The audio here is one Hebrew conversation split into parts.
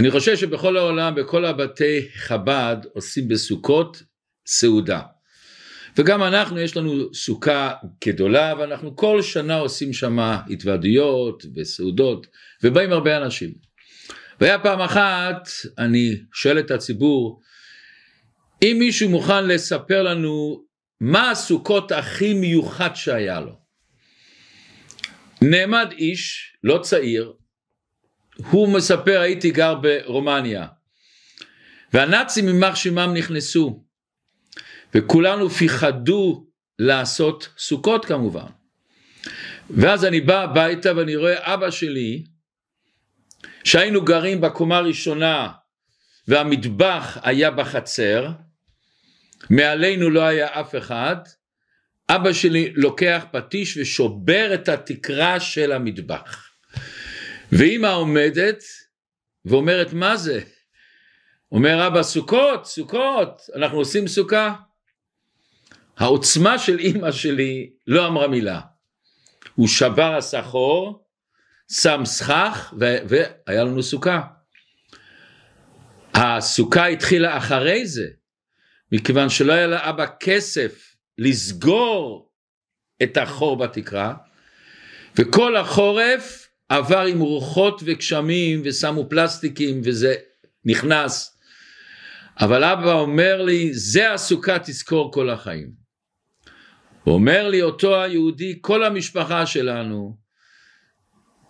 אני חושב שבכל העולם, בכל הבתי חב"ד, עושים בסוכות סעודה. וגם אנחנו, יש לנו סוכה גדולה, ואנחנו כל שנה עושים שם התוועדויות וסעודות, ובאים הרבה אנשים. והיה פעם אחת, אני שואל את הציבור, אם מישהו מוכן לספר לנו מה הסוכות הכי מיוחד שהיה לו. נעמד איש, לא צעיר, הוא מספר הייתי גר ברומניה. והנאצים יימח שמם נכנסו. וכולנו פיחדו לעשות סוכות כמובן. ואז אני בא הביתה ואני רואה אבא שלי שהיינו גרים בקומה הראשונה והמטבח היה בחצר מעלינו לא היה אף אחד אבא שלי לוקח פטיש ושובר את התקרה של המטבח ואימא עומדת ואומרת מה זה? אומר אבא סוכות, סוכות, אנחנו עושים סוכה. העוצמה של אימא שלי לא אמרה מילה. הוא שבר הסחור, שם סכך ו- והיה לנו סוכה. הסוכה התחילה אחרי זה, מכיוון שלא היה לאבא כסף לסגור את החור בתקרה, וכל החורף עבר עם רוחות וגשמים ושמו פלסטיקים וזה נכנס. אבל אבא אומר לי, זה הסוכה תזכור כל החיים. אומר לי, אותו היהודי, כל המשפחה שלנו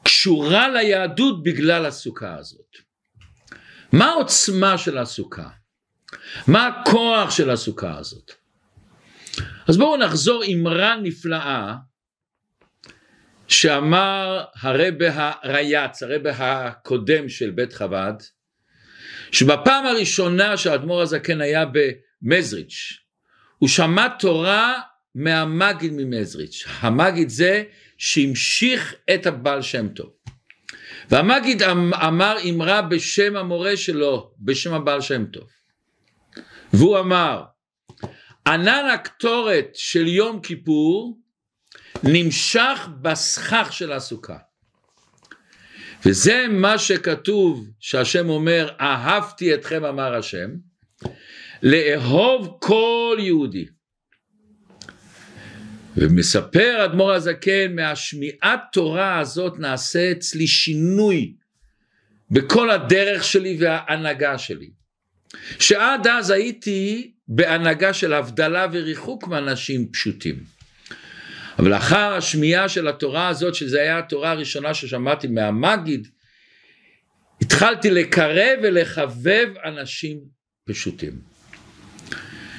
קשורה ליהדות בגלל הסוכה הזאת. מה העוצמה של הסוכה? מה הכוח של הסוכה הזאת? אז בואו נחזור אמרה נפלאה שאמר הרבה הרייץ, הרבה הקודם של בית חב"ד, שבפעם הראשונה שהאדמו"ר הזקן היה במזריץ', הוא שמע תורה מהמגיד ממזריץ'. המגיד זה שהמשיך את הבעל שם טוב. והמגיד אמ-, אמר אמרה בשם המורה שלו, בשם הבעל שם טוב. והוא אמר, ענן הקטורת של יום כיפור נמשך בסכך של הסוכה. וזה מה שכתוב שהשם אומר אהבתי אתכם אמר השם לאהוב כל יהודי ומספר אדמו"ר הזקן מהשמיעת תורה הזאת נעשה אצלי שינוי בכל הדרך שלי וההנהגה שלי שעד אז הייתי בהנהגה של הבדלה וריחוק מאנשים פשוטים אבל לאחר השמיעה של התורה הזאת, שזו הייתה התורה הראשונה ששמעתי מהמגיד, התחלתי לקרב ולחבב אנשים פשוטים.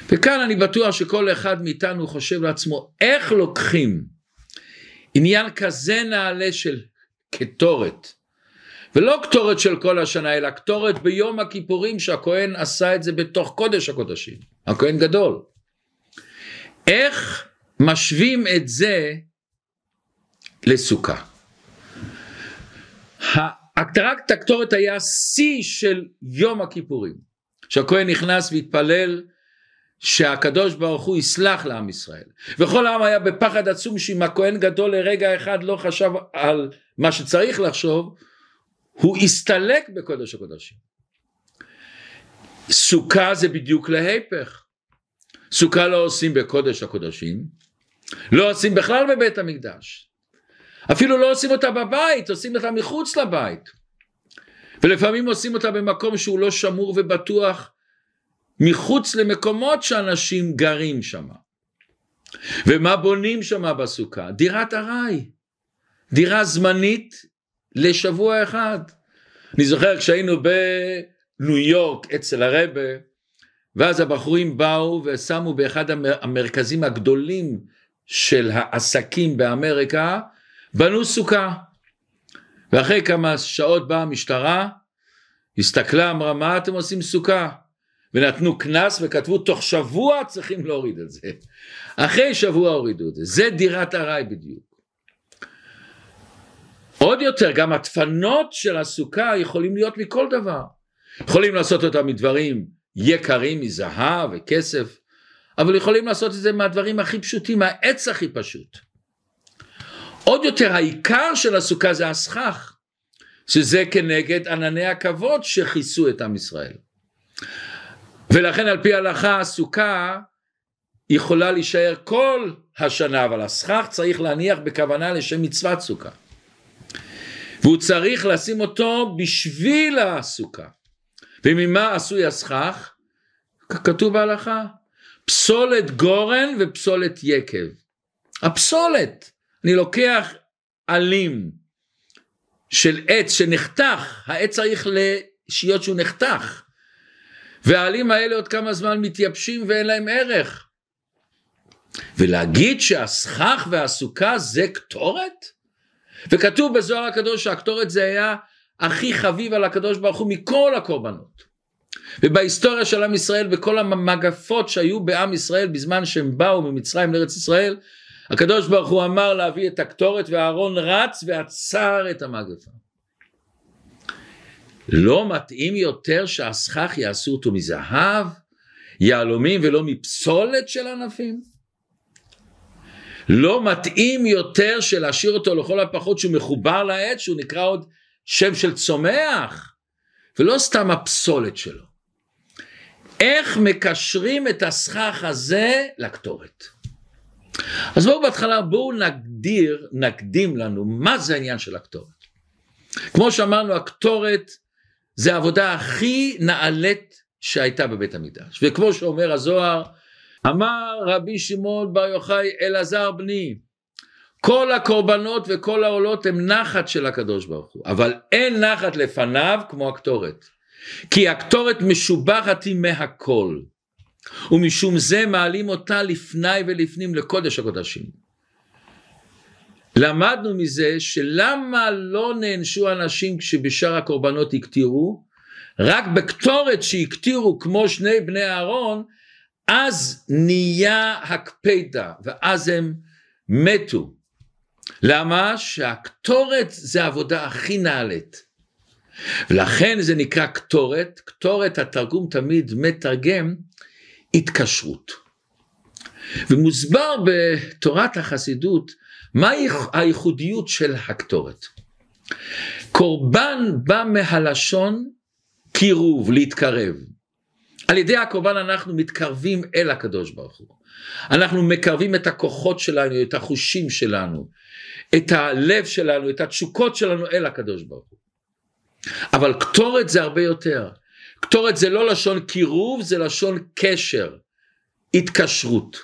וכאן אני בטוח שכל אחד מאיתנו חושב לעצמו, איך לוקחים עניין כזה נעלה של קטורת, ולא קטורת של כל השנה, אלא קטורת ביום הכיפורים שהכהן עשה את זה בתוך קודש הקודשים, הכהן גדול. איך משווים את זה לסוכה. ההקטרת הקטורת היה שיא של יום הכיפורים, שהכהן נכנס והתפלל שהקדוש ברוך הוא יסלח לעם ישראל. וכל העם היה בפחד עצום שאם הכהן גדול לרגע אחד לא חשב על מה שצריך לחשוב, הוא הסתלק בקודש הקודשים. סוכה זה בדיוק להפך. סוכה לא עושים בקודש הקודשים, לא עושים בכלל בבית המקדש. אפילו לא עושים אותה בבית, עושים אותה מחוץ לבית. ולפעמים עושים אותה במקום שהוא לא שמור ובטוח, מחוץ למקומות שאנשים גרים שם. ומה בונים שם בסוכה? דירת ארעי. דירה זמנית לשבוע אחד. אני זוכר כשהיינו בניו יורק אצל הרבה, ואז הבחורים באו ושמו באחד המרכזים הגדולים של העסקים באמריקה, בנו סוכה. ואחרי כמה שעות באה המשטרה, הסתכלה, אמרה, מה אתם עושים סוכה? ונתנו קנס וכתבו, תוך שבוע צריכים להוריד את זה. אחרי שבוע הורידו את זה. זה דירת ארעי בדיוק. עוד יותר, גם הדפנות של הסוכה יכולים להיות מכל דבר. יכולים לעשות אותה מדברים יקרים, מזהב וכסף, אבל יכולים לעשות את זה מהדברים הכי פשוטים, מהעץ הכי פשוט. עוד יותר העיקר של הסוכה זה הסכך. שזה כנגד ענני הכבוד שכיסו את עם ישראל. ולכן על פי ההלכה הסוכה יכולה להישאר כל השנה, אבל הסכך צריך להניח בכוונה לשם מצוות סוכה. והוא צריך לשים אותו בשביל הסוכה. וממה עשוי הסכך? כתוב בהלכה, פסולת גורן ופסולת יקב. הפסולת, אני לוקח עלים של עץ שנחתך, העץ צריך להיות שהוא נחתך, והעלים האלה עוד כמה זמן מתייבשים ואין להם ערך. ולהגיד שהסכך והסוכה זה קטורת? וכתוב בזוהר הקדוש שהקטורת זה היה הכי חביב על הקדוש ברוך הוא מכל הקורבנות. ובהיסטוריה של עם ישראל בכל המגפות שהיו בעם ישראל בזמן שהם באו ממצרים לארץ ישראל הקדוש ברוך הוא אמר להביא את הקטורת ואהרון רץ ועצר את המגפה. לא מתאים יותר שהסכך יעשו אותו מזהב, יהלומים ולא מפסולת של ענפים? לא מתאים יותר שלהשאיר אותו לכל הפחות שהוא מחובר לעץ, שהוא נקרא עוד שם של צומח, ולא סתם הפסולת שלו. איך מקשרים את הסכך הזה לקטורת? אז בואו בהתחלה, בואו נגדיר, נקדים לנו מה זה העניין של הקטורת. כמו שאמרנו, הקטורת זה העבודה הכי נעלית שהייתה בבית המקדש. וכמו שאומר הזוהר, אמר רבי שמעון בר יוחאי אלעזר בני, כל הקורבנות וכל העולות הם נחת של הקדוש ברוך הוא, אבל אין נחת לפניו כמו הקטורת. כי הקטורת משובחת היא מהכל. ומשום זה מעלים אותה לפני ולפנים לקודש הקודשים. למדנו מזה שלמה לא נענשו אנשים כשבשאר הקורבנות הקטירו, רק בקטורת שהקטירו כמו שני בני אהרון, אז נהיה הקפדה ואז הם מתו. למה? שהקטורת זה העבודה הכי נעלית. ולכן זה נקרא קטורת, קטורת התרגום תמיד מתרגם התקשרות. ומוסבר בתורת החסידות מהי הייחודיות של הקטורת. קורבן בא מהלשון קירוב, להתקרב. על ידי הקורבן אנחנו מתקרבים אל הקדוש ברוך הוא. אנחנו מקרבים את הכוחות שלנו, את החושים שלנו, את הלב שלנו, את התשוקות שלנו אל הקדוש ברוך הוא. אבל קטורת זה הרבה יותר. קטורת זה לא לשון קירוב, זה לשון קשר, התקשרות.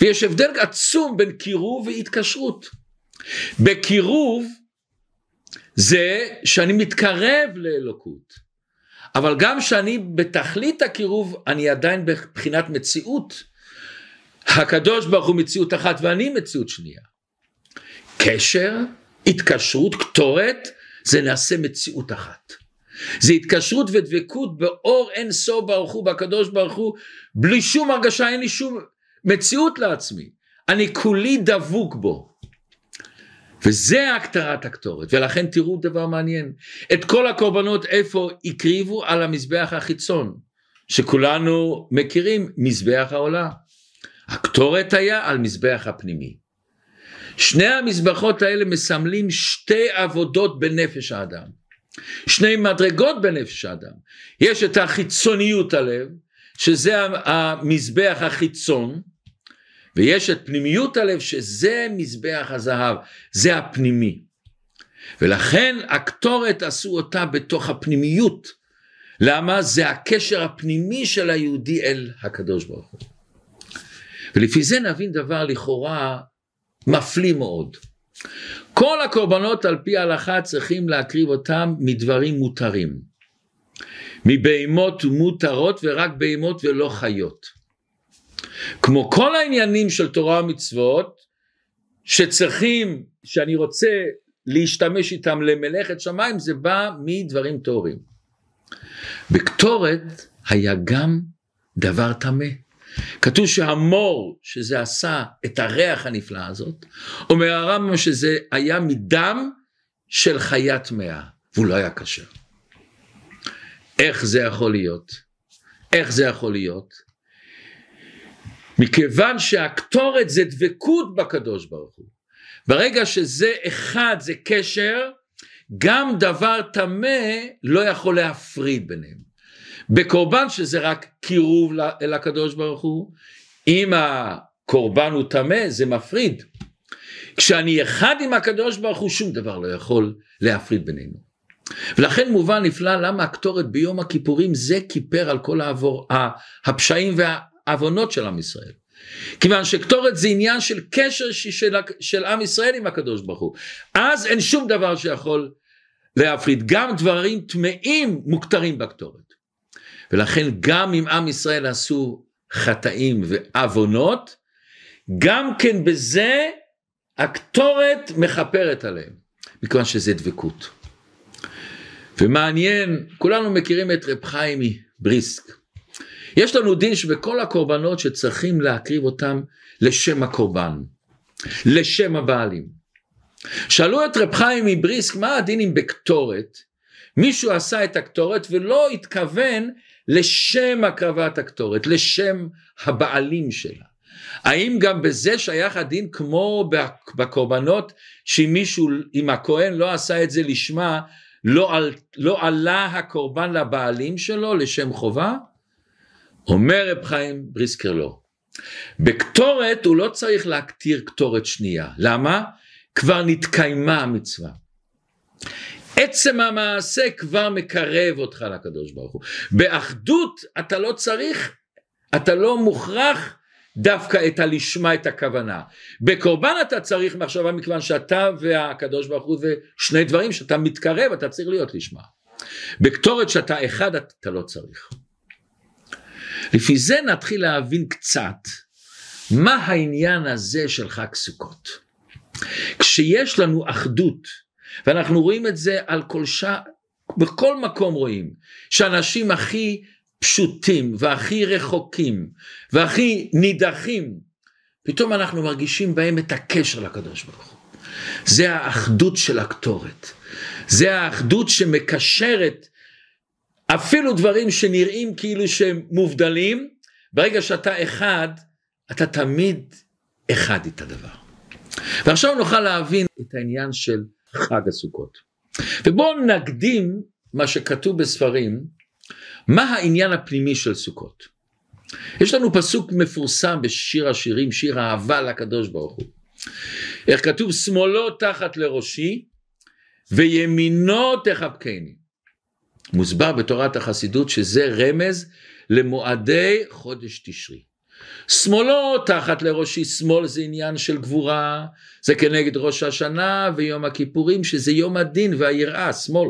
ויש הבדל עצום בין קירוב והתקשרות. בקירוב זה שאני מתקרב לאלוקות, אבל גם שאני בתכלית הקירוב אני עדיין בבחינת מציאות. הקדוש ברוך הוא מציאות אחת ואני מציאות שנייה. קשר, התקשרות, קטורת, זה נעשה מציאות אחת. זה התקשרות ודבקות באור אין סוף ברוך הוא, בקדוש ברוך הוא, בלי שום הרגשה, אין לי שום מציאות לעצמי. אני כולי דבוק בו. וזה הקטרת הקטורת, ולכן תראו דבר מעניין. את כל הקורבנות איפה הקריבו? על המזבח החיצון, שכולנו מכירים, מזבח העולה. הקטורת היה על מזבח הפנימי. שני המזבחות האלה מסמלים שתי עבודות בנפש האדם. שני מדרגות בנפש האדם. יש את החיצוניות הלב, שזה המזבח החיצון, ויש את פנימיות הלב, שזה מזבח הזהב, זה הפנימי. ולכן הקטורת עשו אותה בתוך הפנימיות. למה? זה הקשר הפנימי של היהודי אל הקדוש ברוך הוא. ולפי זה נבין דבר לכאורה מפליא מאוד. כל הקורבנות על פי ההלכה צריכים להקריב אותם מדברים מותרים. מבהמות מותרות ורק בהמות ולא חיות. כמו כל העניינים של תורה ומצוות שצריכים, שאני רוצה להשתמש איתם למלאכת שמיים, זה בא מדברים טהורים. בקטורת היה גם דבר טמא. כתוב שהמור שזה עשה את הריח הנפלא הזאת, אומר הרמב"ם שזה היה מדם של חיה טמאה, והוא לא היה כשר. איך זה יכול להיות? איך זה יכול להיות? מכיוון שהקטורת זה דבקות בקדוש ברוך הוא. ברגע שזה אחד, זה קשר, גם דבר טמא לא יכול להפריד ביניהם. בקורבן שזה רק קירוב אל הקדוש ברוך הוא, אם הקורבן הוא טמא זה מפריד. כשאני אחד עם הקדוש ברוך הוא שום דבר לא יכול להפריד בינינו. ולכן מובן נפלא למה הקטורת ביום הכיפורים זה כיפר על כל העבור, הפשעים והעוונות של עם ישראל. כיוון שקטורת זה עניין של קשר של, של עם ישראל עם הקדוש ברוך הוא. אז אין שום דבר שיכול להפריד, גם דברים טמאים מוכתרים בקטורת. ולכן גם אם עם ישראל עשו חטאים ועוונות, גם כן בזה הקטורת מכפרת עליהם, מכיוון שזה דבקות. ומעניין, כולנו מכירים את רב חיים מבריסק. יש לנו דין שבכל הקורבנות שצריכים להקריב אותם לשם הקורבן, לשם הבעלים. שאלו את רב חיים מבריסק מה הדין עם בקטורת, מישהו עשה את הקטורת ולא התכוון לשם הקרבת הקטורת, לשם הבעלים שלה. האם גם בזה שייך הדין כמו בקורבנות שאם מישהו, אם הכהן לא עשה את זה לשמה, לא, על, לא עלה הקורבן לבעלים שלו לשם חובה? אומר רב חיים בריסקר לא. בקטורת הוא לא צריך להקטיר קטורת שנייה. למה? כבר נתקיימה המצווה. עצם המעשה כבר מקרב אותך לקדוש ברוך הוא. באחדות אתה לא צריך, אתה לא מוכרח דווקא את הלשמה את הכוונה. בקורבן אתה צריך מחשבה מכיוון שאתה והקדוש ברוך הוא זה שני דברים שאתה מתקרב אתה צריך להיות לשמה. בקטורת שאתה אחד אתה לא צריך. לפי זה נתחיל להבין קצת מה העניין הזה של חג סוכות. כשיש לנו אחדות ואנחנו רואים את זה על כל שעה, בכל מקום רואים שאנשים הכי פשוטים והכי רחוקים והכי נידחים, פתאום אנחנו מרגישים בהם את הקשר לקדוש ברוך הוא. זה האחדות של הקטורת. זה האחדות שמקשרת אפילו דברים שנראים כאילו שהם מובדלים, ברגע שאתה אחד, אתה תמיד אחד את הדבר. ועכשיו נוכל להבין את העניין של חג הסוכות. ובואו נקדים מה שכתוב בספרים מה העניין הפנימי של סוכות? יש לנו פסוק מפורסם בשיר השירים, שיר אהבה לקדוש ברוך הוא. איך כתוב, שמאלו תחת לראשי וימינו תחבקני. מוסבר בתורת החסידות שזה רמז למועדי חודש תשרי. שמאלו תחת לראשי, שמאל זה עניין של גבורה, זה כנגד ראש השנה ויום הכיפורים שזה יום הדין והיראה, שמאל.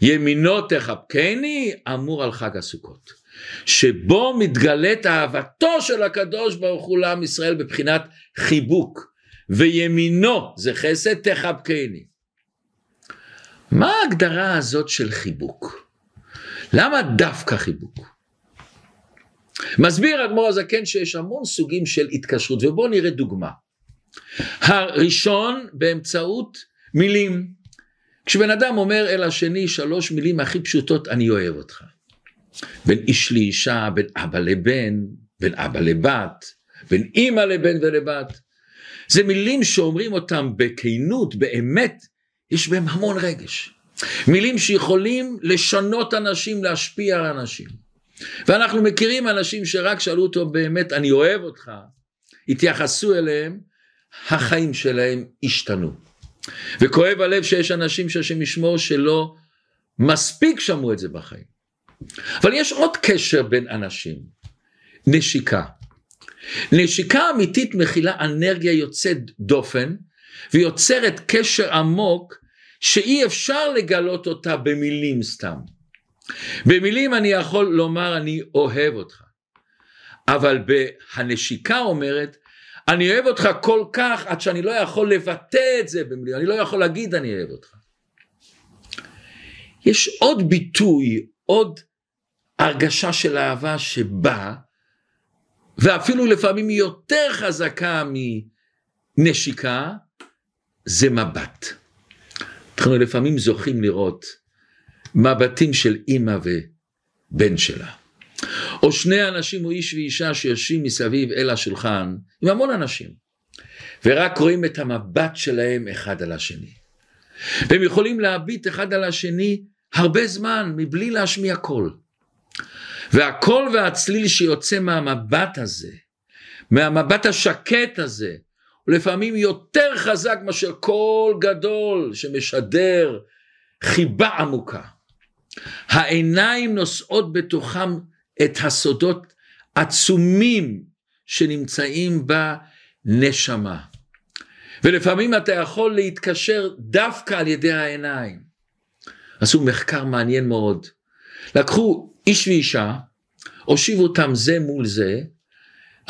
ימינו תחבקני אמור על חג הסוכות שבו מתגלית אהבתו של הקדוש ברוך הוא לעם ישראל בבחינת חיבוק וימינו זה חסד תחבקני מה ההגדרה הזאת של חיבוק? למה דווקא חיבוק? מסביר אדמו"ר הזקן שיש המון סוגים של התקשרות ובואו נראה דוגמה. הראשון באמצעות מילים כשבן אדם אומר אל השני שלוש מילים הכי פשוטות, אני אוהב אותך. בין איש לאישה, בין אבא לבן, בין אבא לבת, בין אימא לבן ולבת. זה מילים שאומרים אותם בכנות, באמת, יש בהם המון רגש. מילים שיכולים לשנות אנשים, להשפיע על אנשים. ואנחנו מכירים אנשים שרק שאלו אותו באמת, אני אוהב אותך, התייחסו אליהם, החיים שלהם השתנו. וכואב הלב שיש אנשים שהשם ישמור שלא מספיק שמעו את זה בחיים. אבל יש עוד קשר בין אנשים, נשיקה. נשיקה אמיתית מכילה אנרגיה יוצאת דופן ויוצרת קשר עמוק שאי אפשר לגלות אותה במילים סתם. במילים אני יכול לומר אני אוהב אותך, אבל הנשיקה אומרת אני אוהב אותך כל כך עד שאני לא יכול לבטא את זה במילים, אני לא יכול להגיד אני אוהב אותך. יש עוד ביטוי, עוד הרגשה של אהבה שבאה, ואפילו לפעמים היא יותר חזקה מנשיקה, זה מבט. אנחנו לפעמים זוכים לראות מבטים של אימא ובן שלה. או שני אנשים או איש ואישה שיושבים מסביב אל השולחן עם המון אנשים ורק רואים את המבט שלהם אחד על השני והם יכולים להביט אחד על השני הרבה זמן מבלי להשמיע קול. והקול והצליל שיוצא מהמבט הזה, מהמבט השקט הזה, הוא לפעמים יותר חזק מאשר קול גדול שמשדר חיבה עמוקה. העיניים נושאות בתוכם את הסודות עצומים שנמצאים בנשמה. ולפעמים אתה יכול להתקשר דווקא על ידי העיניים. עשו מחקר מעניין מאוד. לקחו איש ואישה, הושיבו אותם זה מול זה,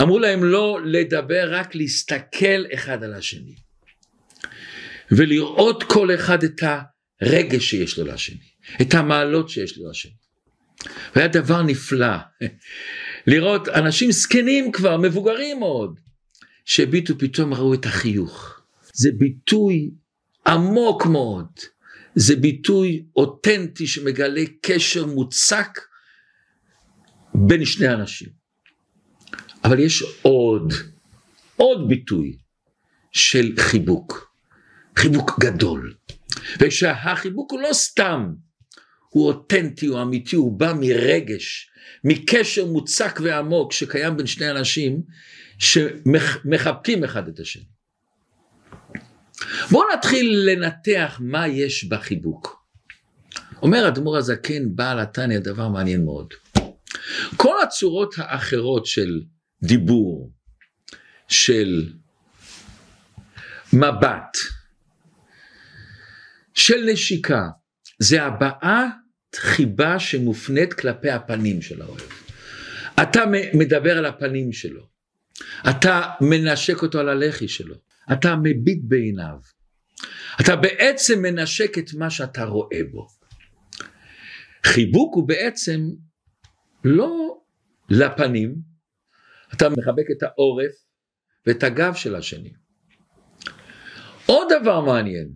אמרו להם לא לדבר, רק להסתכל אחד על השני. ולראות כל אחד את הרגש שיש לו לשני, את המעלות שיש לשני. והיה דבר נפלא, לראות אנשים זקנים כבר, מבוגרים מאוד, שהביטו פתאום ראו את החיוך. זה ביטוי עמוק מאוד, זה ביטוי אותנטי שמגלה קשר מוצק בין שני אנשים. אבל יש עוד, עוד ביטוי של חיבוק, חיבוק גדול. ושהחיבוק הוא לא סתם, הוא אותנטי, הוא אמיתי, הוא בא מרגש, מקשר מוצק ועמוק שקיים בין שני אנשים שמחבקים אחד את השני. בואו נתחיל לנתח מה יש בחיבוק. אומר אדמו"ר הזקן בעל התניא דבר מעניין מאוד. כל הצורות האחרות של דיבור, של מבט, של נשיקה, זה הבעת חיבה שמופנית כלפי הפנים של האוהב. אתה מדבר על הפנים שלו, אתה מנשק אותו על הלחי שלו, אתה מביט בעיניו, אתה בעצם מנשק את מה שאתה רואה בו. חיבוק הוא בעצם לא לפנים, אתה מחבק את העורף ואת הגב של השני. עוד דבר מעניין,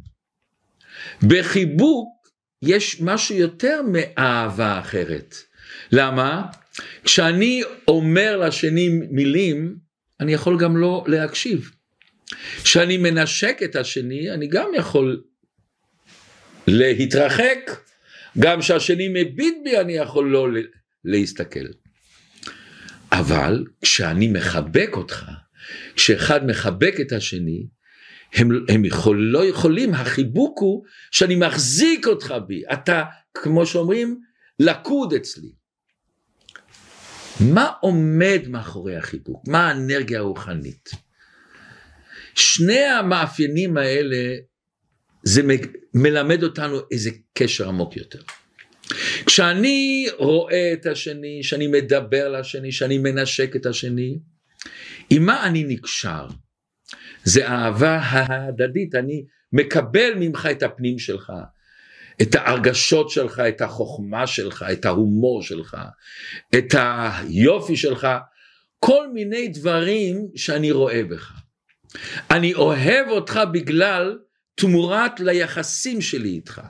בחיבוק יש משהו יותר מאהבה אחרת. למה? כשאני אומר לשני מילים, אני יכול גם לא להקשיב. כשאני מנשק את השני, אני גם יכול להתרחק, גם כשהשני מביט בי אני יכול לא להסתכל. אבל כשאני מחבק אותך, כשאחד מחבק את השני, הם, הם יכול, לא יכולים, החיבוק הוא שאני מחזיק אותך בי, אתה כמו שאומרים לקוד אצלי. מה עומד מאחורי החיבוק? מה האנרגיה הרוחנית? שני המאפיינים האלה זה מלמד אותנו איזה קשר עמוק יותר. כשאני רואה את השני, שאני מדבר לשני, שאני מנשק את השני, עם מה אני נקשר? זה אהבה ההדדית, אני מקבל ממך את הפנים שלך, את ההרגשות שלך, את החוכמה שלך, את ההומור שלך, את היופי שלך, כל מיני דברים שאני רואה בך. אני אוהב אותך בגלל תמורת ליחסים שלי איתך.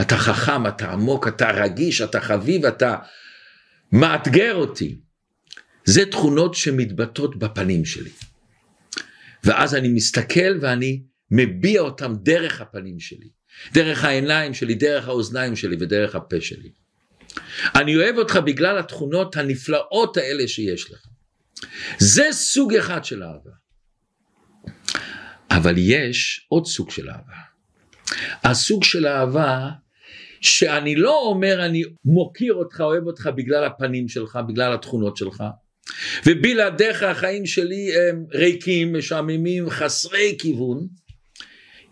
אתה חכם, אתה עמוק, אתה רגיש, אתה חביב, אתה מאתגר אותי. זה תכונות שמתבטאות בפנים שלי. ואז אני מסתכל ואני מביע אותם דרך הפנים שלי, דרך העיניים שלי, דרך האוזניים שלי ודרך הפה שלי. אני אוהב אותך בגלל התכונות הנפלאות האלה שיש לך. זה סוג אחד של אהבה. אבל יש עוד סוג של אהבה. הסוג של אהבה שאני לא אומר אני מוקיר אותך, אוהב אותך בגלל הפנים שלך, בגלל התכונות שלך, ובלעדיך החיים שלי הם ריקים, משעממים, חסרי כיוון,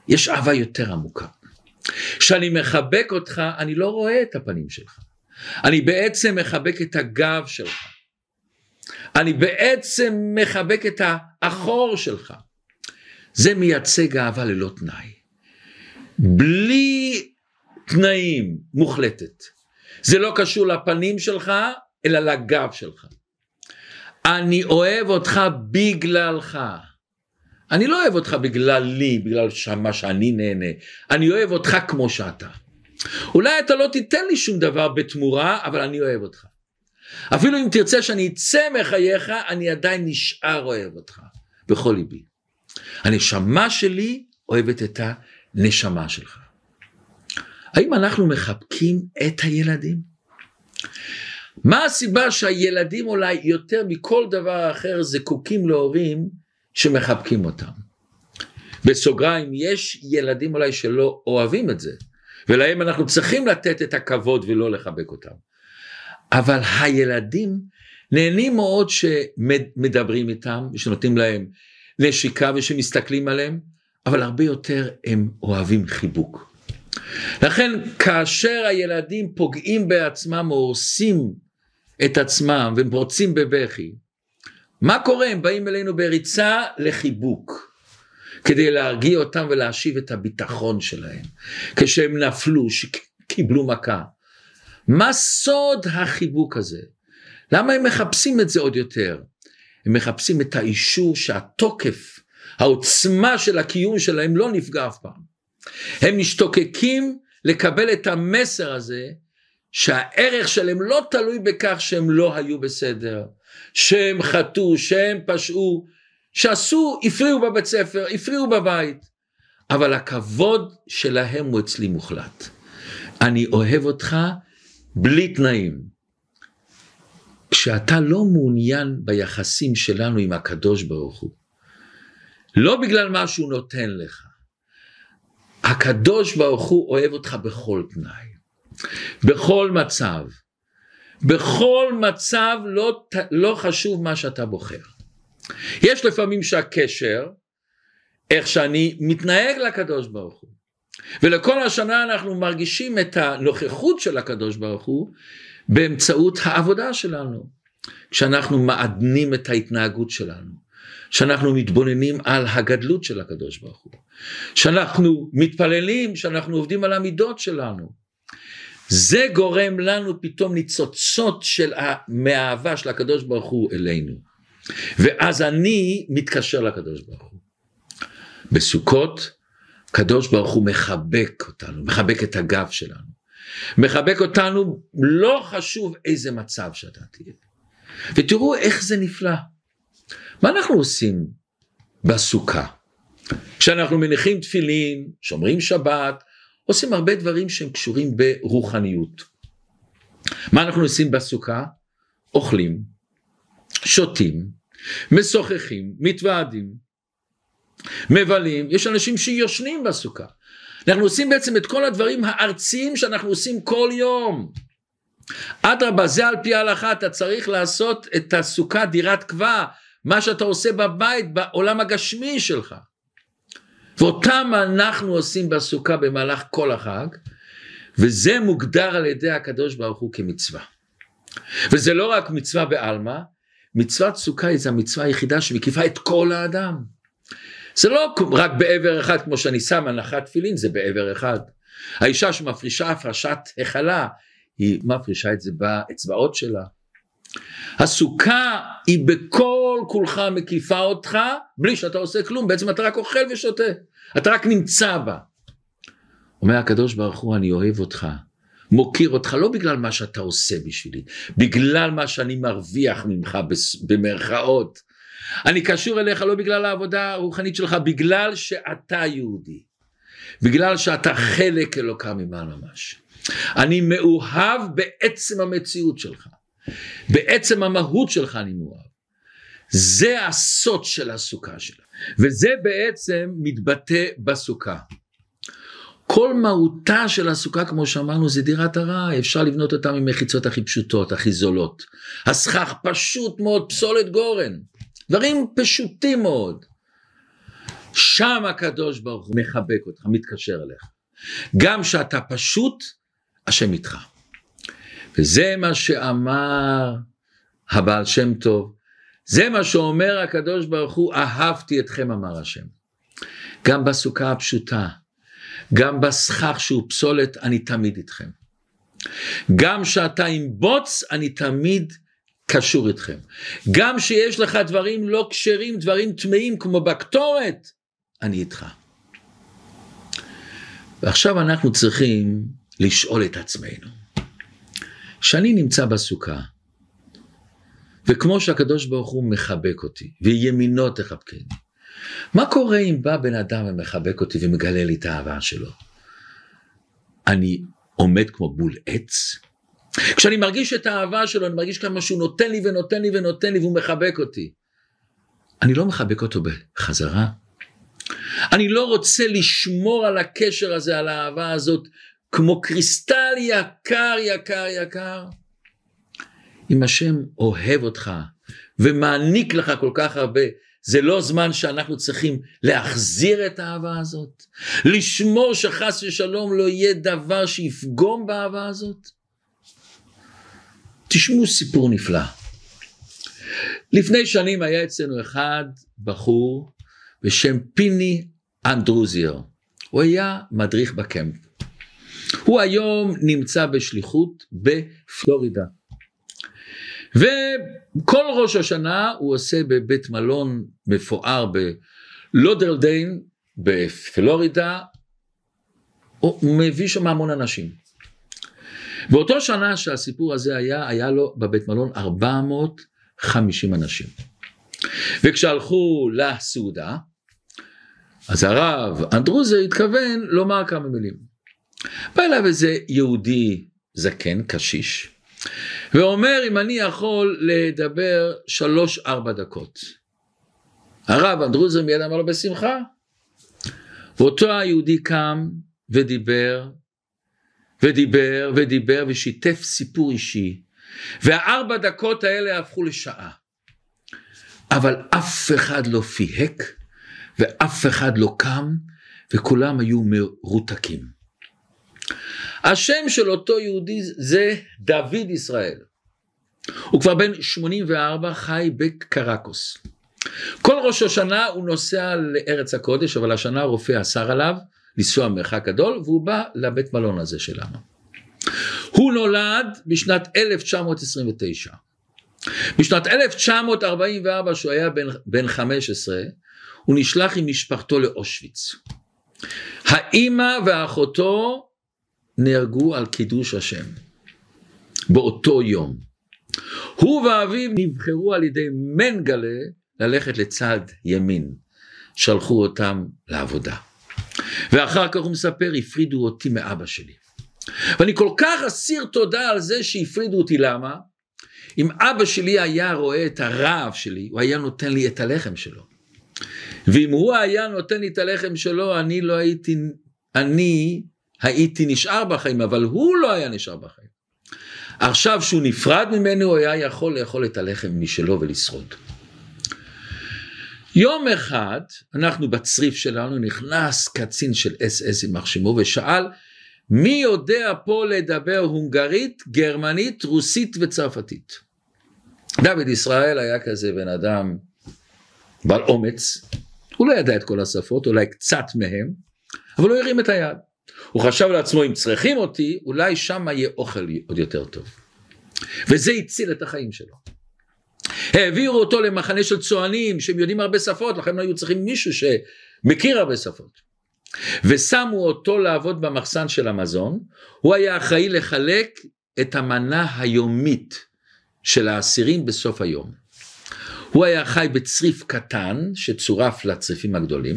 יש אהבה יותר עמוקה. כשאני מחבק אותך, אני לא רואה את הפנים שלך. אני בעצם מחבק את הגב שלך. אני בעצם מחבק את האחור שלך. זה מייצג אהבה ללא תנאי. בלי תנאים מוחלטת. זה לא קשור לפנים שלך, אלא לגב שלך. אני אוהב אותך בגללך. אני לא אוהב אותך בגללי, בגלל מה שאני נהנה. אני אוהב אותך כמו שאתה. אולי אתה לא תיתן לי שום דבר בתמורה, אבל אני אוהב אותך. אפילו אם תרצה שאני אצא מחייך, אני עדיין נשאר אוהב אותך, בכל ליבי. הנשמה שלי אוהבת את הנשמה שלך. האם אנחנו מחבקים את הילדים? מה הסיבה שהילדים אולי יותר מכל דבר אחר זקוקים להורים שמחבקים אותם? בסוגריים, יש ילדים אולי שלא אוהבים את זה, ולהם אנחנו צריכים לתת את הכבוד ולא לחבק אותם. אבל הילדים נהנים מאוד שמדברים איתם, ושנותנים להם נשיקה ושמסתכלים עליהם, אבל הרבה יותר הם אוהבים חיבוק. לכן כאשר הילדים פוגעים בעצמם או הורסים את עצמם והם פורצים בבכי, מה קורה? הם באים אלינו בריצה לחיבוק. כדי להרגיע אותם ולהשיב את הביטחון שלהם. כשהם נפלו, שקיבלו מכה. מה סוד החיבוק הזה? למה הם מחפשים את זה עוד יותר? הם מחפשים את האישור שהתוקף, העוצמה של הקיום שלהם לא נפגע אף פעם. הם משתוקקים לקבל את המסר הזה שהערך שלהם לא תלוי בכך שהם לא היו בסדר, שהם חטאו, שהם פשעו, שעשו, הפריעו בבית ספר, הפריעו בבית, אבל הכבוד שלהם הוא אצלי מוחלט. אני אוהב אותך בלי תנאים. כשאתה לא מעוניין ביחסים שלנו עם הקדוש ברוך הוא, לא בגלל מה שהוא נותן לך, הקדוש ברוך הוא אוהב אותך בכל תנאי, בכל מצב, בכל מצב לא, לא חשוב מה שאתה בוחר. יש לפעמים שהקשר, איך שאני מתנהג לקדוש ברוך הוא, ולכל השנה אנחנו מרגישים את הנוכחות של הקדוש ברוך הוא באמצעות העבודה שלנו, כשאנחנו מעדנים את ההתנהגות שלנו, שאנחנו מתבוננים על הגדלות של הקדוש ברוך הוא, שאנחנו מתפללים, שאנחנו עובדים על המידות שלנו. זה גורם לנו פתאום ניצוצות של מהאהבה של הקדוש ברוך הוא אלינו. ואז אני מתקשר לקדוש ברוך הוא. בסוכות, קדוש ברוך הוא מחבק אותנו, מחבק את הגב שלנו. מחבק אותנו, לא חשוב איזה מצב שאתה תהיה. ותראו איך זה נפלא. מה אנחנו עושים בסוכה? כשאנחנו מניחים תפילין, שומרים שבת, עושים הרבה דברים שהם קשורים ברוחניות. מה אנחנו עושים בסוכה? אוכלים, שותים, משוחחים, מתוועדים, מבלים, יש אנשים שיושנים בסוכה. אנחנו עושים בעצם את כל הדברים הארציים שאנחנו עושים כל יום. אדרבה, זה על פי ההלכה, אתה צריך לעשות את הסוכה דירת קבע, מה שאתה עושה בבית, בעולם הגשמי שלך. ואותם אנחנו עושים בסוכה במהלך כל החג, וזה מוגדר על ידי הקדוש ברוך הוא כמצווה. וזה לא רק מצווה בעלמא, מצוות סוכה היא המצווה היחידה שמקיפה את כל האדם. זה לא רק בעבר אחד כמו שאני שם הנחת תפילין זה בעבר אחד. האישה שמפרישה הפרשת החלה היא מפרישה את זה באצבעות שלה. הסוכה היא בכל כולך מקיפה אותך בלי שאתה עושה כלום בעצם אתה רק אוכל ושותה אתה רק נמצא בה. אומר הקדוש ברוך הוא אני אוהב אותך מוקיר אותך לא בגלל מה שאתה עושה בשבילי, בגלל מה שאני מרוויח ממך במרכאות. אני קשור אליך לא בגלל העבודה הרוחנית שלך, בגלל שאתה יהודי. בגלל שאתה חלק אלוקה ממעל ממש. אני מאוהב בעצם המציאות שלך. בעצם המהות שלך אני מאוהב. זה הסוד של הסוכה שלה. וזה בעצם מתבטא בסוכה. כל מהותה של הסוכה כמו שאמרנו זה דירת ארעי, אפשר לבנות אותה ממחיצות הכי פשוטות, הכי זולות. הסכך פשוט מאוד, פסולת גורן, דברים פשוטים מאוד. שם הקדוש ברוך הוא מחבק אותך, מתקשר אליך. גם שאתה פשוט, השם איתך. וזה מה שאמר הבעל שם טוב, זה מה שאומר הקדוש ברוך הוא, אהבתי אתכם אמר השם. גם בסוכה הפשוטה, גם בסכך שהוא פסולת, אני תמיד איתכם. גם שאתה עם בוץ, אני תמיד קשור איתכם. גם שיש לך דברים לא כשרים, דברים טמאים כמו בקטורת, אני איתך. ועכשיו אנחנו צריכים לשאול את עצמנו. כשאני נמצא בסוכה, וכמו שהקדוש ברוך הוא מחבק אותי, וימינו תחבקני, מה קורה אם בא בן אדם ומחבק אותי ומגלה לי את האהבה שלו? אני עומד כמו בול עץ? כשאני מרגיש את האהבה שלו, אני מרגיש כמה שהוא נותן לי ונותן לי ונותן לי והוא מחבק אותי. אני לא מחבק אותו בחזרה. אני לא רוצה לשמור על הקשר הזה, על האהבה הזאת, כמו קריסטל יקר, יקר, יקר. אם השם אוהב אותך ומעניק לך כל כך הרבה, זה לא זמן שאנחנו צריכים להחזיר את האהבה הזאת? לשמור שחס ושלום לא יהיה דבר שיפגום באהבה הזאת? תשמעו סיפור נפלא. לפני שנים היה אצלנו אחד בחור בשם פיני אנדרוזייר. הוא היה מדריך בקמפ. הוא היום נמצא בשליחות בפלורידה. וכל ראש השנה הוא עושה בבית מלון מפואר בלודרדיין בפלורידה, הוא מביא שם המון אנשים. באותו שנה שהסיפור הזה היה, היה לו בבית מלון 450 אנשים. וכשהלכו לסעודה, אז הרב אנדרוזר התכוון לומר כמה מילים. בא אליו איזה יהודי זקן, קשיש, ואומר אם אני יכול לדבר שלוש ארבע דקות. הרב אנדרוזר מיד אמר לו בשמחה. ואותו היהודי קם ודיבר ודיבר ודיבר ושיתף סיפור אישי והארבע דקות האלה הפכו לשעה. אבל אף אחד לא פיהק ואף אחד לא קם וכולם היו מרותקים. השם של אותו יהודי זה דוד ישראל. הוא כבר בן 84 חי בקרקוס. כל ראש השנה הוא נוסע לארץ הקודש אבל השנה הרופא אסר עליו לנסוע מרחק גדול והוא בא לבית מלון הזה שלנו. הוא נולד בשנת 1929. בשנת 1944 שהוא היה בן, בן 15 הוא נשלח עם משפחתו לאושוויץ. האימא ואחותו נהרגו על קידוש השם באותו יום. הוא ואביו נבחרו על ידי מנגלה ללכת לצד ימין. שלחו אותם לעבודה. ואחר כך הוא מספר, הפרידו אותי מאבא שלי. ואני כל כך אסיר תודה על זה שהפרידו אותי, למה? אם אבא שלי היה רואה את הרעב שלי, הוא היה נותן לי את הלחם שלו. ואם הוא היה נותן לי את הלחם שלו, אני לא הייתי, אני הייתי נשאר בחיים, אבל הוא לא היה נשאר בחיים. עכשיו שהוא נפרד ממנו, הוא היה יכול לאכול את הלחם משלו ולשרוד. יום אחד, אנחנו בצריף שלנו, נכנס קצין של אס אס עם מחשימו ושאל, מי יודע פה לדבר הונגרית, גרמנית, רוסית וצרפתית? דוד ישראל היה כזה בן אדם בעל אומץ, הוא לא ידע את כל השפות, אולי קצת מהם, אבל הוא הרים את היד. הוא חשב לעצמו אם צריכים אותי אולי שם יהיה אוכל עוד יותר טוב. וזה הציל את החיים שלו. העבירו אותו למחנה של צוענים שהם יודעים הרבה שפות לכן היו צריכים מישהו שמכיר הרבה שפות. ושמו אותו לעבוד במחסן של המזון הוא היה אחראי לחלק את המנה היומית של האסירים בסוף היום. הוא היה חי בצריף קטן שצורף לצריפים הגדולים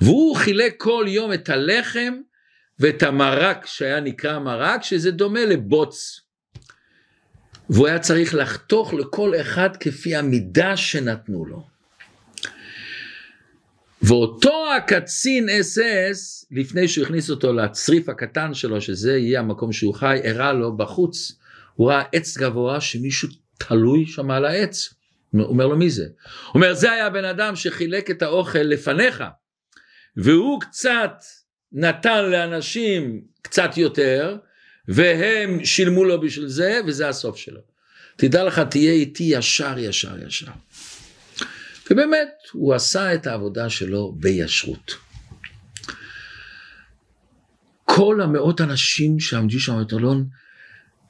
והוא חילק כל יום את הלחם ואת המרק שהיה נקרא מרק שזה דומה לבוץ. והוא היה צריך לחתוך לכל אחד כפי המידה שנתנו לו. ואותו הקצין אס אס לפני שהוא הכניס אותו לצריף הקטן שלו שזה יהיה המקום שהוא חי הראה לו בחוץ הוא ראה עץ גבוה שמישהו תלוי שם על העץ. הוא אומר לו מי זה? הוא אומר זה היה בן אדם שחילק את האוכל לפניך והוא קצת נתן לאנשים קצת יותר, והם שילמו לו בשביל זה, וזה הסוף שלו. תדע לך, תהיה איתי ישר, ישר, ישר. ובאמת, הוא עשה את העבודה שלו בישרות. כל המאות אנשים שעמדו שם בטרלון,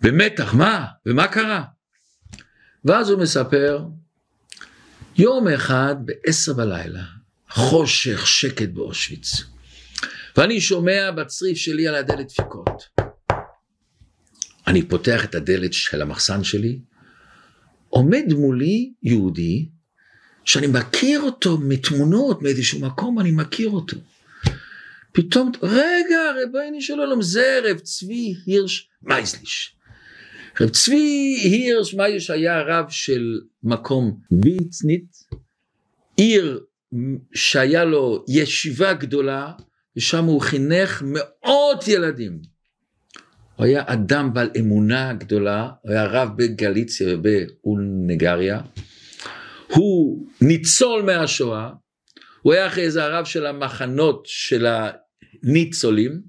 במתח, מה? ומה קרה? ואז הוא מספר, יום אחד בעשר בלילה, חושך, שקט באושוויץ. ואני שומע בצריף שלי על הדלת דפיקות. אני פותח את הדלת של המחסן שלי, עומד מולי יהודי שאני מכיר אותו מתמונות מאיזשהו מקום, אני מכיר אותו. פתאום, רגע, ריבונו של עולם, זה רב צבי הירש מייזליש. רב צבי הירש מייזליש היה רב של מקום ויצנית, עיר שהיה לו ישיבה גדולה, ושם הוא חינך מאות ילדים. הוא היה אדם בעל אמונה גדולה, הוא היה רב בגליציה ובאולנגריה. הוא ניצול מהשואה, הוא היה אחרי זה הרב של המחנות של הניצולים.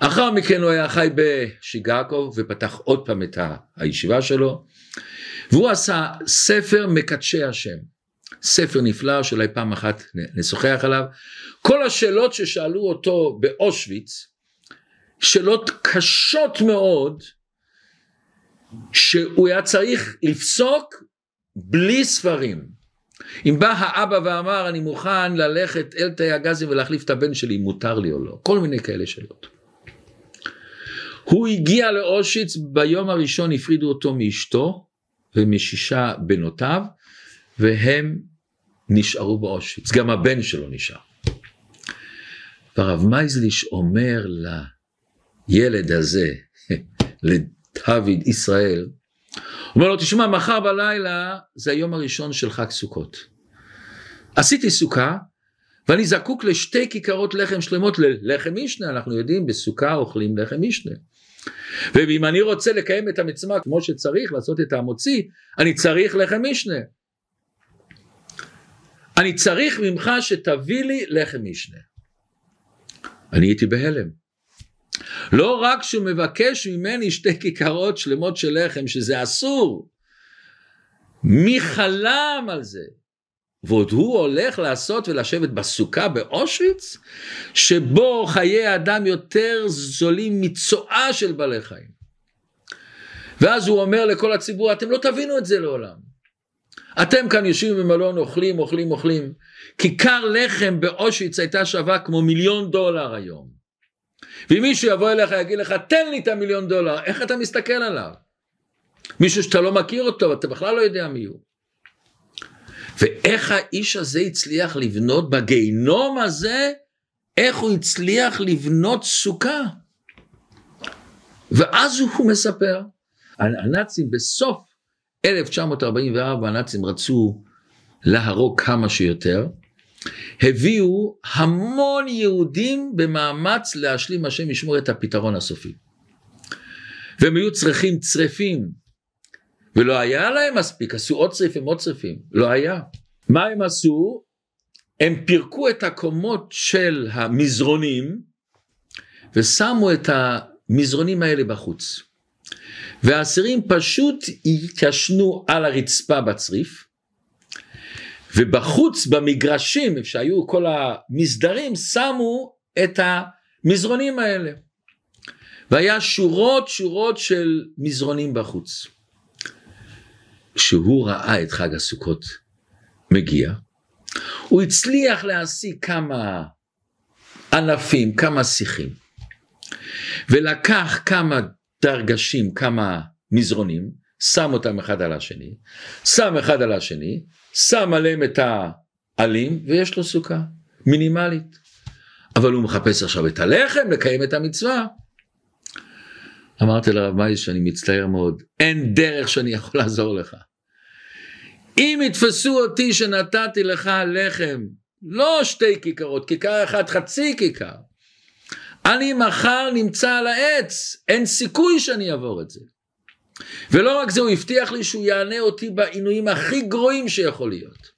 אחר מכן הוא היה חי בשיגאקו ופתח עוד פעם את הישיבה שלו. והוא עשה ספר מקדשי השם. ספר נפלא שאולי פעם אחת נשוחח עליו. כל השאלות ששאלו אותו באושוויץ, שאלות קשות מאוד, שהוא היה צריך לפסוק בלי ספרים. אם בא האבא ואמר אני מוכן ללכת אל תאי הגזים ולהחליף את הבן שלי, מותר לי או לא, כל מיני כאלה שאלות. הוא הגיע לאושיץ, ביום הראשון הפרידו אותו מאשתו ומשישה בנותיו, והם נשארו באושיץ, גם הבן שלו נשאר. והרב מייזליש אומר לילד הזה, לדוד ישראל, אומר לו, תשמע, מחר בלילה זה היום הראשון של חג סוכות. עשיתי סוכה, ואני זקוק לשתי כיכרות לחם שלמות ללחם משנה, אנחנו יודעים, בסוכה אוכלים לחם משנה. ואם אני רוצה לקיים את המצווה כמו שצריך, לעשות את המוציא, אני צריך לחם משנה. אני צריך ממך שתביא לי לחם משנה. אני הייתי בהלם. לא רק שהוא מבקש ממני שתי כיכרות שלמות של לחם, שזה אסור, מי חלם על זה? ועוד הוא הולך לעשות ולשבת בסוכה באושוויץ, שבו חיי אדם יותר זולים מצואה של בעלי חיים. ואז הוא אומר לכל הציבור, אתם לא תבינו את זה לעולם. אתם כאן יושבים במלון, אוכלים, אוכלים, אוכלים. כיכר לחם באושוויץ הייתה שווה כמו מיליון דולר היום. ואם מישהו יבוא אליך ויגיד לך תן לי את המיליון דולר, איך אתה מסתכל עליו? מישהו שאתה לא מכיר אותו ואתה בכלל לא יודע מי הוא. ואיך האיש הזה הצליח לבנות בגיהינום הזה, איך הוא הצליח לבנות סוכה. ואז הוא מספר, הנאצים בסוף 1944 הנאצים רצו להרוג כמה שיותר, הביאו המון יהודים במאמץ להשלים השם ישמור את הפתרון הסופי. והם היו צריכים צריפים, ולא היה להם מספיק, עשו עוד צריפים, עוד צריפים, לא היה. מה הם עשו? הם פירקו את הקומות של המזרונים, ושמו את המזרונים האלה בחוץ. והאסירים פשוט התיישנו על הרצפה בצריף, ובחוץ במגרשים איפה שהיו כל המסדרים שמו את המזרונים האלה. והיה שורות שורות של מזרונים בחוץ. כשהוא ראה את חג הסוכות מגיע, הוא הצליח להשיג כמה ענפים, כמה שיחים, ולקח כמה דרגשים, כמה מזרונים, שם אותם אחד על השני, שם אחד על השני, שם עליהם את העלים ויש לו סוכה מינימלית. אבל הוא מחפש עכשיו את הלחם לקיים את המצווה. אמרתי לרב מייס שאני מצטער מאוד, אין דרך שאני יכול לעזור לך. אם יתפסו אותי שנתתי לך לחם, לא שתי כיכרות, כיכר אחת חצי כיכר, אני מחר נמצא על העץ, אין סיכוי שאני אעבור את זה. ולא רק זה, הוא הבטיח לי שהוא יענה אותי בעינויים הכי גרועים שיכול להיות.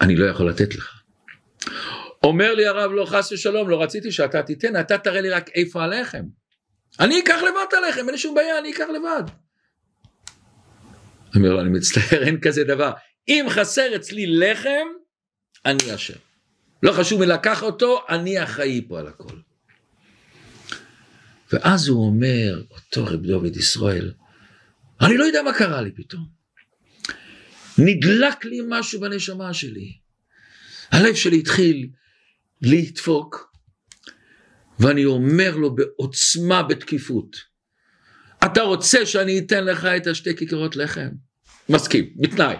אני לא יכול לתת לך. אומר לי הרב, לא חס ושלום, לא רציתי שאתה תיתן, אתה תראה לי רק איפה הלחם. אני אקח לבד את הלחם, אין לי שום בעיה, אני אקח לבד. אומר לו, אני מצטער, אין כזה דבר. אם חסר אצלי לחם, אני אשם. לא חשוב מי לקח אותו, אני אחראי פה על הכל. ואז הוא אומר, אותו רב דוד ישראל, אני לא יודע מה קרה לי פתאום. נדלק לי משהו בנשמה שלי. הלב שלי התחיל לדפוק, ואני אומר לו בעוצמה, בתקיפות, אתה רוצה שאני אתן לך את השתי כיכרות לחם? מסכים, בתנאי.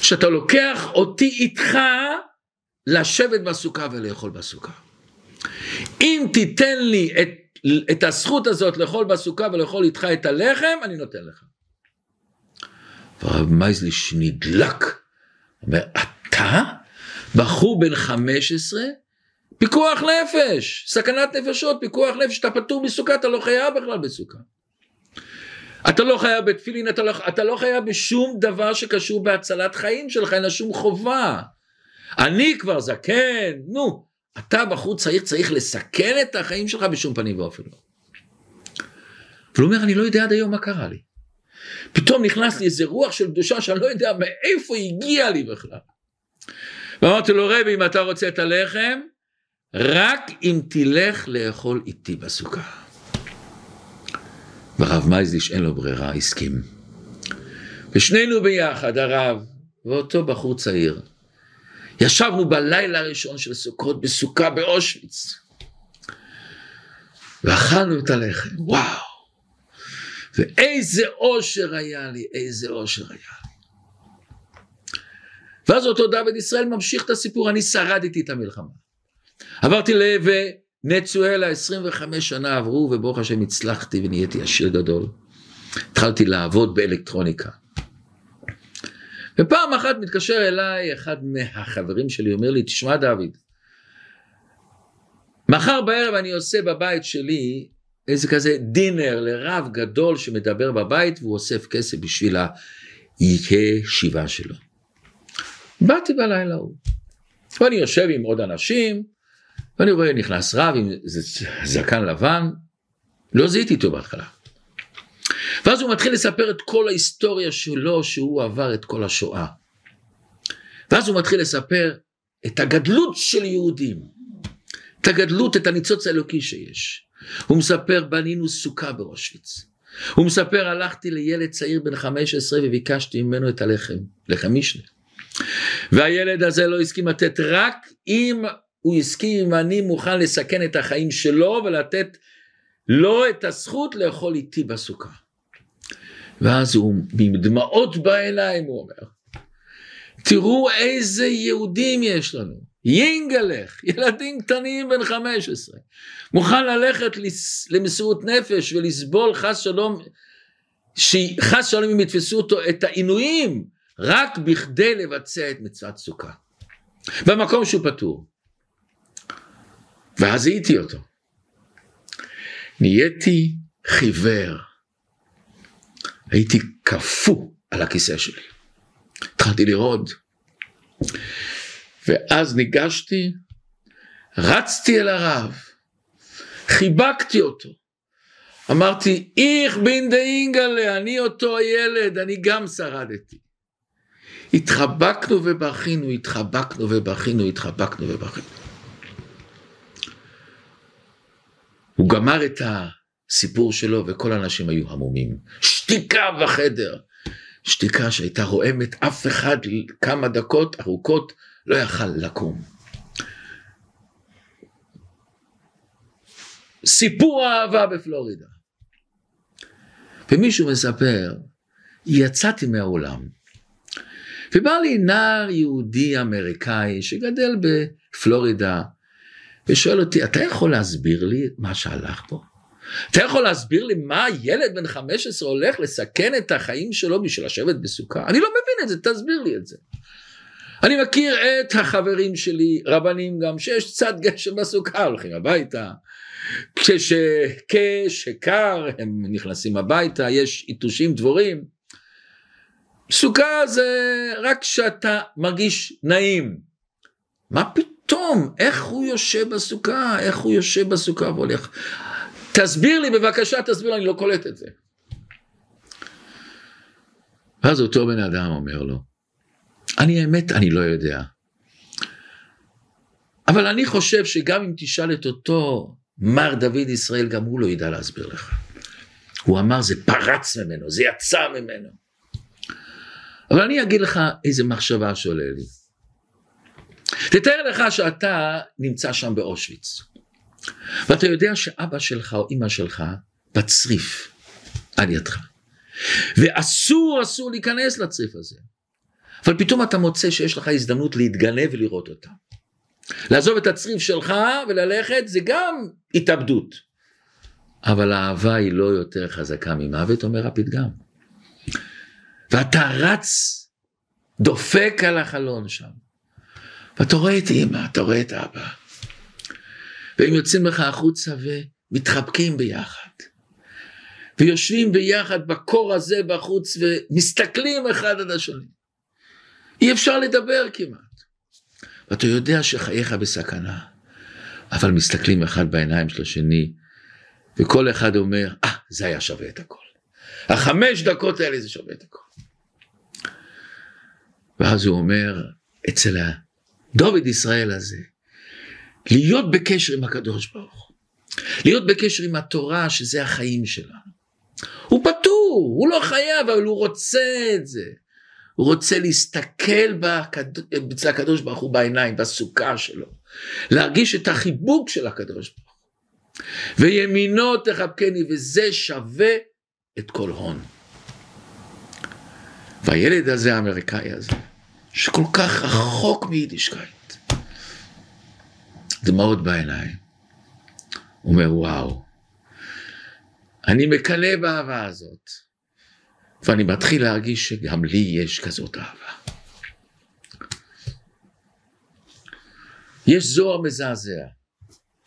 שאתה לוקח אותי איתך לשבת בסוכה ולאכול בסוכה. אם תיתן לי את, את הזכות הזאת לאכול בסוכה ולאכול איתך את הלחם, אני נותן לך. והרב מייזליש נדלק, אומר, אתה? בחור בן 15? פיקוח נפש, סכנת נפשות, פיקוח נפש, אתה פטור מסוכה, אתה לא חייב בכלל בסוכה. אתה לא חייב בתפילין, אתה לא, אתה לא חייב בשום דבר שקשור בהצלת חיים שלך, אין לה שום חובה. אני כבר זקן, נו, אתה בחור צעיר צריך לסכן את החיים שלך בשום פנים ואופן לא. אומר, אני לא יודע עד היום מה קרה לי. פתאום נכנס לי איזה רוח של קדושה שאני לא יודע מאיפה הגיע לי בכלל. ואמרתי לו, רבי, אם אתה רוצה את הלחם, רק אם תלך לאכול איתי בסוכה. והרב מייזליש אין לו ברירה, הסכים. ושנינו ביחד, הרב ואותו בחור צעיר, ישבנו בלילה הראשון של סוכות בסוכה באושוויץ, ואכלנו את הלחם, וואו, ואיזה אושר היה לי, איזה אושר היה לי. ואז אותו דוד ישראל ממשיך את הסיפור, אני שרדתי את המלחמה. עברתי לנצואלה, 25 שנה עברו, וברוך השם הצלחתי ונהייתי עשיר גדול. התחלתי לעבוד באלקטרוניקה. ופעם אחת מתקשר אליי אחד מהחברים שלי, אומר לי, תשמע דוד, מחר בערב אני עושה בבית שלי איזה כזה דינר לרב גדול שמדבר בבית והוא אוסף כסף בשביל הישיבה שלו. באתי בלילה ההוא, ואני יושב עם עוד אנשים, ואני רואה נכנס רב עם זקן לבן, לא זיהיתי אותו בהתחלה. ואז הוא מתחיל לספר את כל ההיסטוריה שלו, שהוא עבר את כל השואה. ואז הוא מתחיל לספר את הגדלות של יהודים, את הגדלות, את הניצוץ האלוקי שיש. הוא מספר, בנינו סוכה באושוויץ. הוא מספר, הלכתי לילד צעיר בן 15 וביקשתי ממנו את הלחם, לחם משנה. והילד הזה לא הסכים לתת רק אם הוא הסכים אם אני מוכן לסכן את החיים שלו ולתת לו את הזכות לאכול איתי בסוכה. ואז הוא עם דמעות בעיניים הוא אומר, תראו איזה יהודים יש לנו, יינגלך, ילדים קטנים בן 15, מוכן ללכת למסירות נפש ולסבול חס שלום, שחס שלום אם יתפסו אותו את העינויים, רק בכדי לבצע את מצוות סוכה. במקום שהוא פטור. ואז זיהיתי אותו. נהייתי חיוור. הייתי קפוא על הכיסא שלי. התחלתי לרעוד. ואז ניגשתי, רצתי אל הרב, חיבקתי אותו. אמרתי, איך בין דה אינגלה, אני אותו הילד, אני גם שרדתי. התחבקנו ובכינו, התחבקנו ובכינו, התחבקנו ובכינו. הוא גמר את הסיפור שלו וכל האנשים היו המומים. שתיקה בחדר. שתיקה שהייתה רועמת, אף אחד כמה דקות ארוכות לא יכל לקום. סיפור אהבה בפלורידה. ומישהו מספר, יצאתי מהעולם, ובא לי נער יהודי אמריקאי שגדל בפלורידה, ושואל אותי, אתה יכול להסביר לי מה שהלך פה? אתה יכול להסביר לי מה ילד בן 15 הולך לסכן את החיים שלו בשביל לשבת בסוכה? אני לא מבין את זה, תסביר לי את זה. אני מכיר את החברים שלי, רבנים גם, שיש קצת גשם בסוכה, הולכים הביתה. כש, כשקר הם נכנסים הביתה, יש יתושים דבורים. סוכה זה רק כשאתה מרגיש נעים. מה פתאום? איך הוא יושב בסוכה? איך הוא יושב בסוכה והולך? תסביר לי בבקשה, תסביר לי, אני לא קולט את זה. ואז אותו בן אדם אומר לו, אני האמת, אני לא יודע. אבל אני חושב שגם אם תשאל את אותו מר דוד ישראל, גם הוא לא ידע להסביר לך. הוא אמר, זה פרץ ממנו, זה יצא ממנו. אבל אני אגיד לך איזה מחשבה שעולה לי. תתאר לך שאתה נמצא שם באושוויץ, ואתה יודע שאבא שלך או אמא שלך בצריף על ידך, ואסור אסור להיכנס לצריף הזה, אבל פתאום אתה מוצא שיש לך הזדמנות להתגנב ולראות אותם. לעזוב את הצריף שלך וללכת זה גם התאבדות. אבל האהבה היא לא יותר חזקה ממוות, אומר הפתגם. ואתה רץ, דופק על החלון שם, ואתה רואה את אמא, אתה רואה את אבא, והם יוצאים לך החוצה ומתחבקים ביחד. ויושבים ביחד בקור הזה בחוץ ומסתכלים אחד על השני. אי אפשר לדבר כמעט. ואתה יודע שחייך בסכנה, אבל מסתכלים אחד בעיניים של השני, וכל אחד אומר, אה, ah, זה היה שווה את הכל. החמש דקות האלה זה שווה את הכל. ואז הוא אומר, אצל הדוד ישראל הזה, להיות בקשר עם הקדוש ברוך הוא, להיות בקשר עם התורה שזה החיים שלנו. הוא פטור, הוא לא חייב, אבל הוא רוצה את זה. הוא רוצה להסתכל בקד... אצל הקדוש ברוך הוא בעיניים, בסוכה שלו, להרגיש את החיבוק של הקדוש ברוך הוא. וימינו תחבקני, וזה שווה את כל הון. והילד הזה, האמריקאי הזה, שכל כך רחוק מיידישקייט, דמעות בעיניים, אומר וואו, אני מקנא באהבה הזאת. ואני מתחיל להרגיש שגם לי יש כזאת אהבה. יש זוהר מזעזע.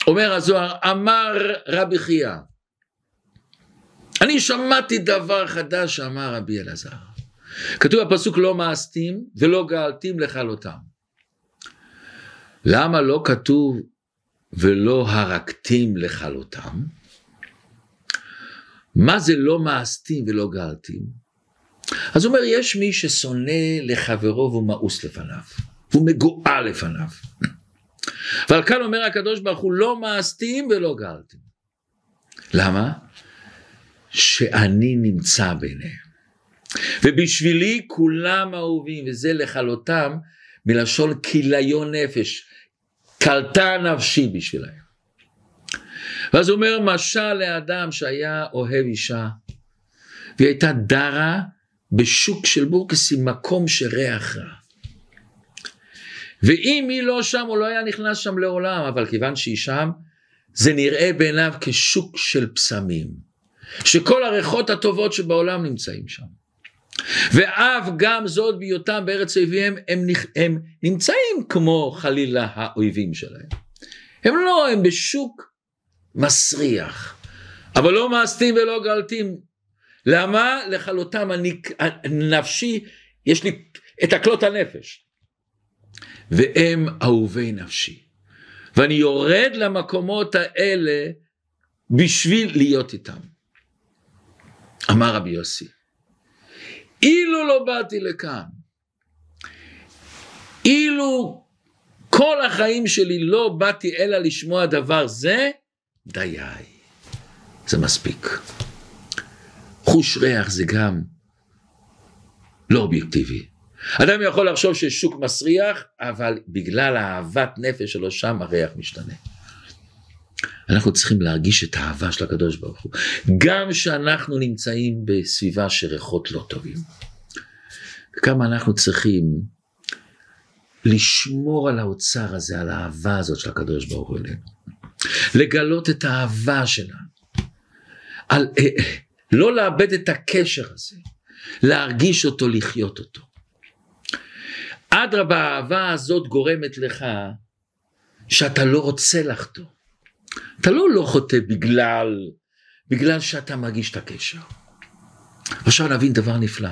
אומר הזוהר, אמר רבי חייא, אני שמעתי דבר חדש שאמר רבי אלעזר. כתוב בפסוק לא מאסתים ולא גאלתים לכלותם. למה לא כתוב ולא הרגתים לכלותם? מה זה לא מאסתים ולא גאלתים? אז הוא אומר, יש מי ששונא לחברו והוא מאוס לפניו, הוא מגועל לפניו. ועל כאן אומר הקדוש ברוך הוא, לא מאסתים ולא גאלתים. למה? שאני נמצא ביניהם. ובשבילי כולם אהובים, וזה לכלותם מלשון כיליון נפש. קלטה נפשי בשבילהם. ואז הוא אומר, משל לאדם שהיה אוהב אישה, והיא הייתה דרה בשוק של בורקסים, מקום שריח רע. ואם היא לא שם, הוא לא היה נכנס שם לעולם, אבל כיוון שהיא שם, זה נראה בעיניו כשוק של פסמים. שכל הריחות הטובות שבעולם נמצאים שם. ואף גם זאת בהיותם בארץ אויביהם, הם, הם נמצאים כמו חלילה האויבים שלהם. הם לא, הם בשוק מסריח. אבל לא מאסתים ולא גלתים. למה? לכלותם הנפשי, יש לי את הקלות הנפש. והם אהובי נפשי. ואני יורד למקומות האלה בשביל להיות איתם. אמר רבי יוסי, אילו לא באתי לכאן, אילו כל החיים שלי לא באתי אלא לשמוע דבר זה, דיי, זה מספיק. חוש ריח זה גם לא אובייקטיבי. אדם יכול לחשוב ששוק מסריח, אבל בגלל האהבת נפש שלו שם הריח משתנה. אנחנו צריכים להרגיש את האהבה של הקדוש ברוך הוא, גם שאנחנו נמצאים בסביבה של ריחות לא טובים. כמה אנחנו צריכים לשמור על האוצר הזה, על האהבה הזאת של הקדוש ברוך הוא אלינו. לגלות את האהבה שלנו. על, אה, אה, לא לאבד את הקשר הזה, להרגיש אותו, לחיות אותו. אדרבה, האהבה הזאת גורמת לך שאתה לא רוצה לחטוא. אתה לא לא חוטא בגלל, בגלל שאתה מרגיש את הקשר. עכשיו נבין דבר נפלא.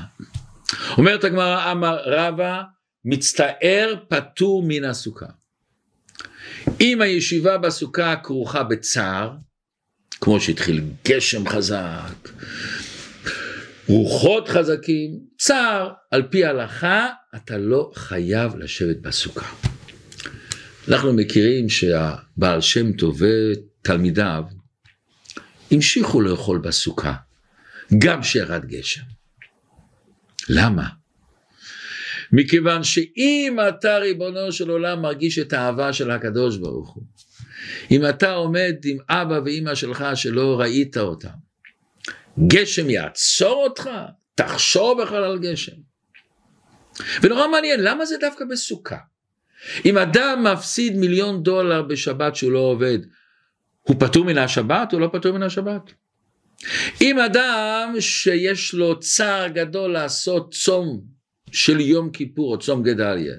אומרת הגמרא, אמר רבא, מצטער פטור מן הסוכה. אם הישיבה בסוכה כרוכה בצער, כמו שהתחיל גשם חזק, רוחות חזקים, צער, על פי ההלכה, אתה לא חייב לשבת בסוכה. אנחנו מכירים שהבעל שם טוב ותלמידיו המשיכו לאכול בסוכה, גם שירד גשם. למה? מכיוון שאם אתה ריבונו של עולם מרגיש את האהבה של הקדוש ברוך הוא, אם אתה עומד עם אבא ואימא שלך שלא ראית אותם, גשם יעצור אותך? תחשוב בכלל על גשם. ונורא מעניין, למה זה דווקא בסוכה? אם אדם מפסיד מיליון דולר בשבת שהוא לא עובד, הוא פטור מן השבת או לא פטור מן השבת? אם אדם שיש לו צער גדול לעשות צום של יום כיפור או צום גדליה,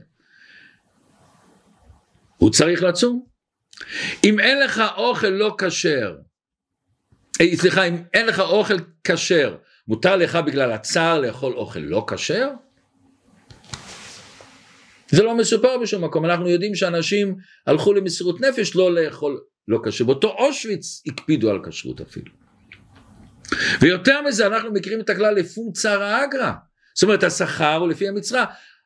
הוא צריך לצום. אם אין לך אוכל לא כשר, אה, סליחה, אם אין לך אוכל כשר, מותר לך בגלל הצער לאכול אוכל לא כשר? זה לא מסופר בשום מקום, אנחנו יודעים שאנשים הלכו למסירות נפש לא לאכול לא כשר, באותו אושוויץ הקפידו על כשרות אפילו. ויותר מזה אנחנו מכירים את הכלל לפום צער אגרא, זאת אומרת השכר הוא לפי המצרה,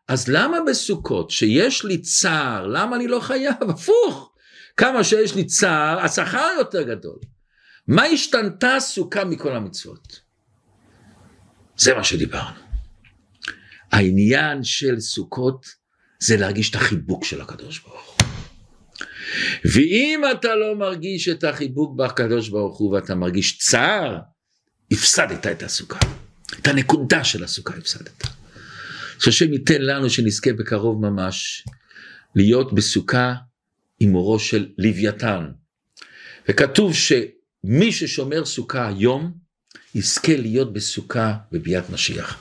אז למה בסוכות שיש לי צער, למה אני לא חייב? הפוך, כמה שיש לי צער, השכר יותר גדול. מה השתנתה הסוכה מכל המצוות? זה מה שדיברנו. העניין של סוכות זה להרגיש את החיבוק של הקדוש ברוך הוא. ואם אתה לא מרגיש את החיבוק בקדוש ברוך הוא ואתה מרגיש צער, הפסדת את הסוכה. את הנקודה של הסוכה הפסדת. שהשם ייתן לנו שנזכה בקרוב ממש להיות בסוכה עם אורו של לוויתן. וכתוב שמי ששומר סוכה היום, יזכה להיות בסוכה בביאת משיח.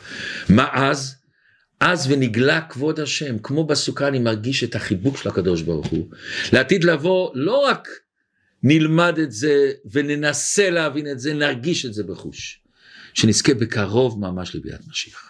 מה אז? אז ונגלה כבוד השם, כמו בסוכה אני מרגיש את החיבוק של הקדוש ברוך הוא. לעתיד לבוא לא רק נלמד את זה וננסה להבין את זה, נרגיש את זה בחוש. שנזכה בקרוב ממש לביאת משיח.